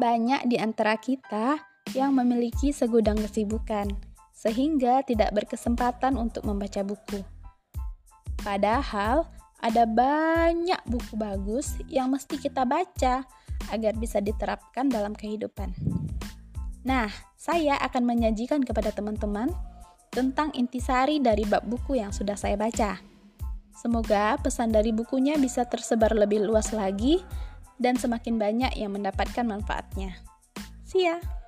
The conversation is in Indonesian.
Banyak di antara kita yang memiliki segudang kesibukan, sehingga tidak berkesempatan untuk membaca buku. Padahal, ada banyak buku bagus yang mesti kita baca agar bisa diterapkan dalam kehidupan. Nah, saya akan menyajikan kepada teman-teman tentang intisari dari bab buku yang sudah saya baca. Semoga pesan dari bukunya bisa tersebar lebih luas lagi dan semakin banyak yang mendapatkan manfaatnya. See ya!